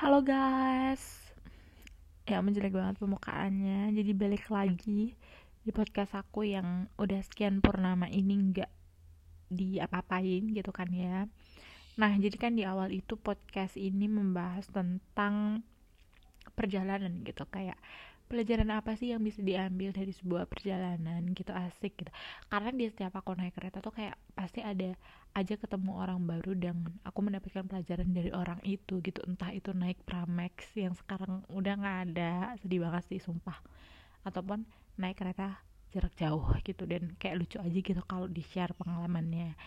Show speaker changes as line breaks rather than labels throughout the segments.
Halo guys. Ya menjelek banget pembukaannya Jadi balik lagi Di podcast aku yang udah sekian purnama ini nggak diapa-apain gitu kan ya. Nah jadi kan di awal itu podcast ini membahas tentang perjalanan gitu. Kayak pelajaran apa sih yang bisa diambil dari sebuah perjalanan gitu asik gitu. Karena di setiap aku naik kereta tuh kayak pasti ada aja ketemu orang baru dan aku mendapatkan pelajaran dari orang itu gitu. Entah itu naik Pramex yang sekarang udah nggak ada sedih banget sih sumpah. Ataupun naik kereta jarak jauh gitu dan kayak lucu aja gitu kalau di share pengalamannya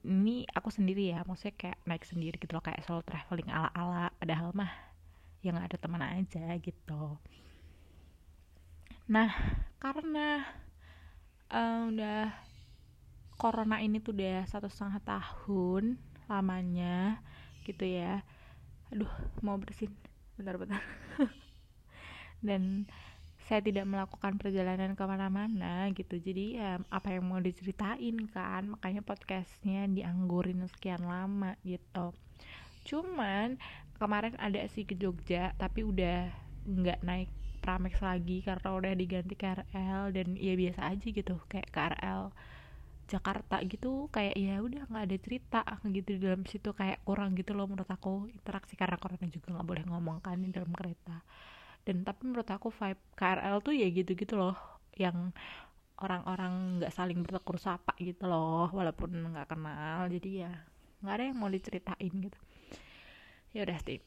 ini aku sendiri ya maksudnya kayak naik sendiri gitu loh kayak solo traveling ala-ala. Padahal mah yang ada teman aja gitu Nah, karena uh, udah corona ini tuh udah satu setengah tahun lamanya gitu ya. Aduh, mau bersin. Bentar-bentar. Dan saya tidak melakukan perjalanan ke mana-mana gitu jadi ya apa yang mau diceritain kan makanya podcastnya dianggurin sekian lama gitu cuman kemarin ada sih ke Jogja tapi udah nggak naik Pramex lagi karena udah diganti KRL dan ya biasa aja gitu kayak KRL Jakarta gitu kayak ya udah nggak ada cerita gitu di dalam situ kayak kurang gitu loh menurut aku interaksi karena corona juga nggak boleh ngomong kan di dalam kereta. Dan tapi menurut aku vibe KRL tuh ya gitu gitu loh yang orang-orang nggak saling bertekur sapa gitu loh walaupun nggak kenal jadi ya nggak ada yang mau diceritain gitu. Ya udah sih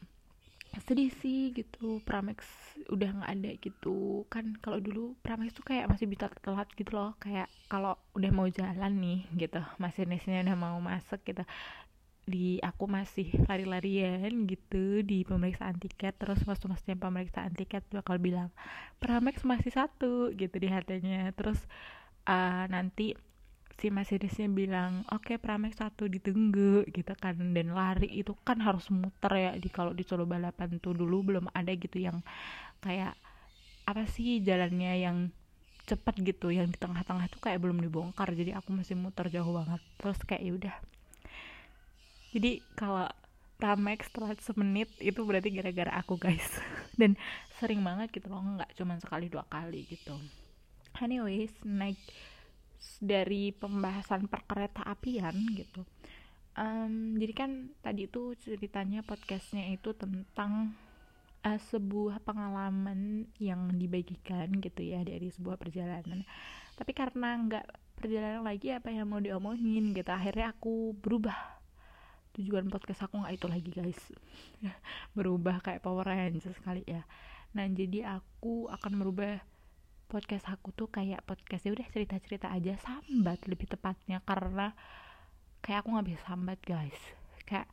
sedih sih gitu Pramex udah nggak ada gitu. Kan kalau dulu Pramex tuh kayak masih bisa telat gitu loh kayak kalau udah mau jalan nih gitu masinisnya udah mau masuk gitu. Di aku masih lari-larian gitu di pemeriksaan tiket terus mas masnya pemeriksaan tiket bakal bilang Pramex masih satu gitu di hatenya terus uh, nanti si masinisnya bilang oke okay, Pramex satu ditunggu gitu kan. Dan lari itu kan harus muter ya di kalau di Solo balapan tuh dulu belum ada gitu yang kayak apa sih jalannya yang cepet gitu yang di tengah-tengah tuh kayak belum dibongkar. Jadi aku masih muter jauh banget. Terus kayak ya udah. Jadi kalau Pramex telat semenit itu berarti gara-gara aku guys. Dan sering banget gitu loh nggak cuma sekali dua kali gitu. Anyways naik dari pembahasan perkereta apian gitu. Um, jadi kan tadi itu ceritanya podcastnya itu tentang uh, sebuah pengalaman yang dibagikan gitu ya dari sebuah perjalanan. Tapi karena nggak perjalanan lagi apa yang mau diomongin gitu akhirnya aku berubah. Tujuan podcast aku nggak itu lagi guys. Berubah kayak Power Rangers sekali ya. Nah jadi aku akan merubah podcast aku tuh kayak podcast ya udah cerita cerita aja sambat lebih tepatnya. Karena kayak aku nggak bisa sambat guys. Kayak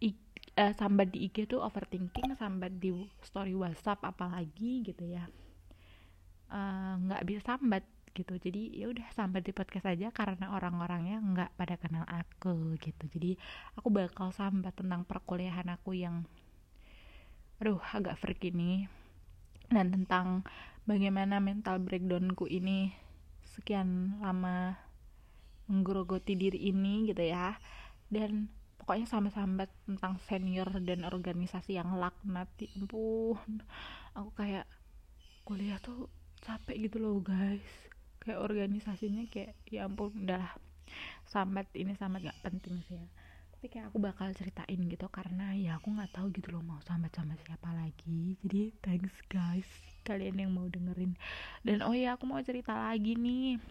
I, uh, sambat di IG tuh overthinking sambat di story WhatsApp apalagi gitu ya. Eh, nggak uh, bisa sambat gitu. Jadi ya udah sambat di podcast aja karena orang-orangnya nggak pada kenal aku gitu. Jadi aku bakal sambat tentang perkuliahan aku yang aduh agak freak ini dan tentang bagaimana mental breakdownku ini sekian lama menggerogoti diri ini gitu ya. Dan pokoknya sama sambat tentang senior dan organisasi yang laknat ya ampun. Aku kayak kuliah tuh capek gitu loh guys. Kayak organisasinya kayak ya ampun udah sambat ini sambat gak penting sih ya. Tapi kayak aku bakal ceritain gitu karena ya aku nggak tahu gitu loh mau sambat sama siapa lagi. Jadi thanks guys kalian yang mau dengerin. Dan oh ya aku mau cerita lagi nih.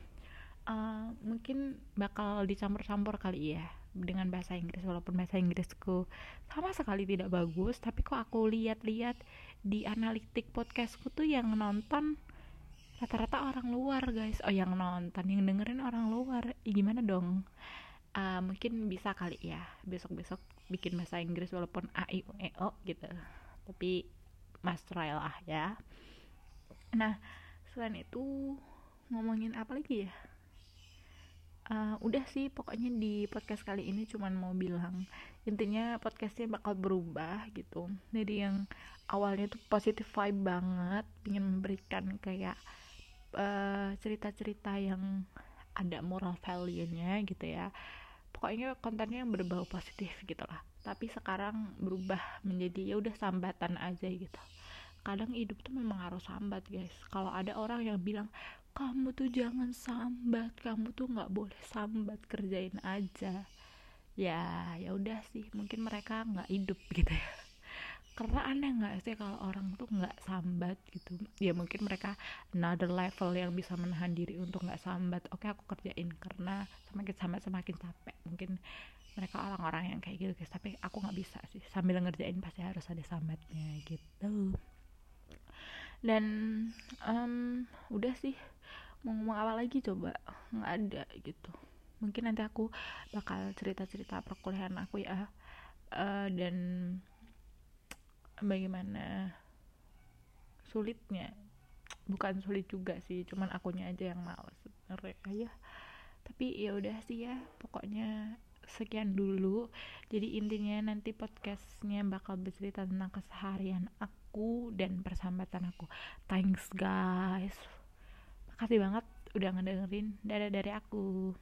Uh, mungkin bakal dicampur-campur kali ya dengan bahasa Inggris walaupun bahasa Inggrisku sama sekali tidak bagus. Tapi kok aku lihat-lihat di analitik podcastku tuh yang nonton rata-rata orang luar guys. Oh yang nonton yang dengerin orang luar. Ya, gimana dong? Uh, mungkin bisa kali ya besok-besok bikin bahasa Inggris walaupun a i u e o gitu. Tapi mas try lah ya nah selain itu ngomongin apa lagi ya? Uh, udah sih pokoknya di podcast kali ini cuman mau bilang intinya podcastnya bakal berubah gitu. Jadi yang awalnya tuh positif vibe banget ingin memberikan kayak uh, cerita-cerita yang ada moral value-nya gitu ya. Pokoknya kontennya yang berbau positif gitu lah tapi sekarang berubah menjadi ya udah sambatan aja gitu kadang hidup tuh memang harus sambat guys. Kalau ada orang yang bilang kamu tuh jangan sambat kamu tuh nggak boleh sambat kerjain aja. Ya ya udah sih mungkin mereka nggak hidup gitu ya. Karena aneh nggak sih kalau orang tuh nggak sambat gitu? Ya mungkin mereka another level yang bisa menahan diri untuk nggak sambat. Oke aku kerjain karena semakin sambat semakin capek. Mungkin mereka orang-orang yang kayak gitu guys. Tapi aku nggak bisa sih. Sambil ngerjain pasti harus ada sambatnya gitu dan um, udah sih mau ngomong apa lagi coba? Nggak ada gitu. Mungkin nanti aku bakal cerita-cerita perkuliahan aku ya. Uh, dan bagaimana sulitnya. Bukan sulit juga sih cuman akunya aja yang males sebenarnya ya. Tapi ya udah sih ya pokoknya sekian dulu. Jadi intinya nanti podcastnya bakal bercerita tentang keseharian aku dan persahabatan aku. Thanks guys. Makasih banget udah ngedengerin. Dadah dari aku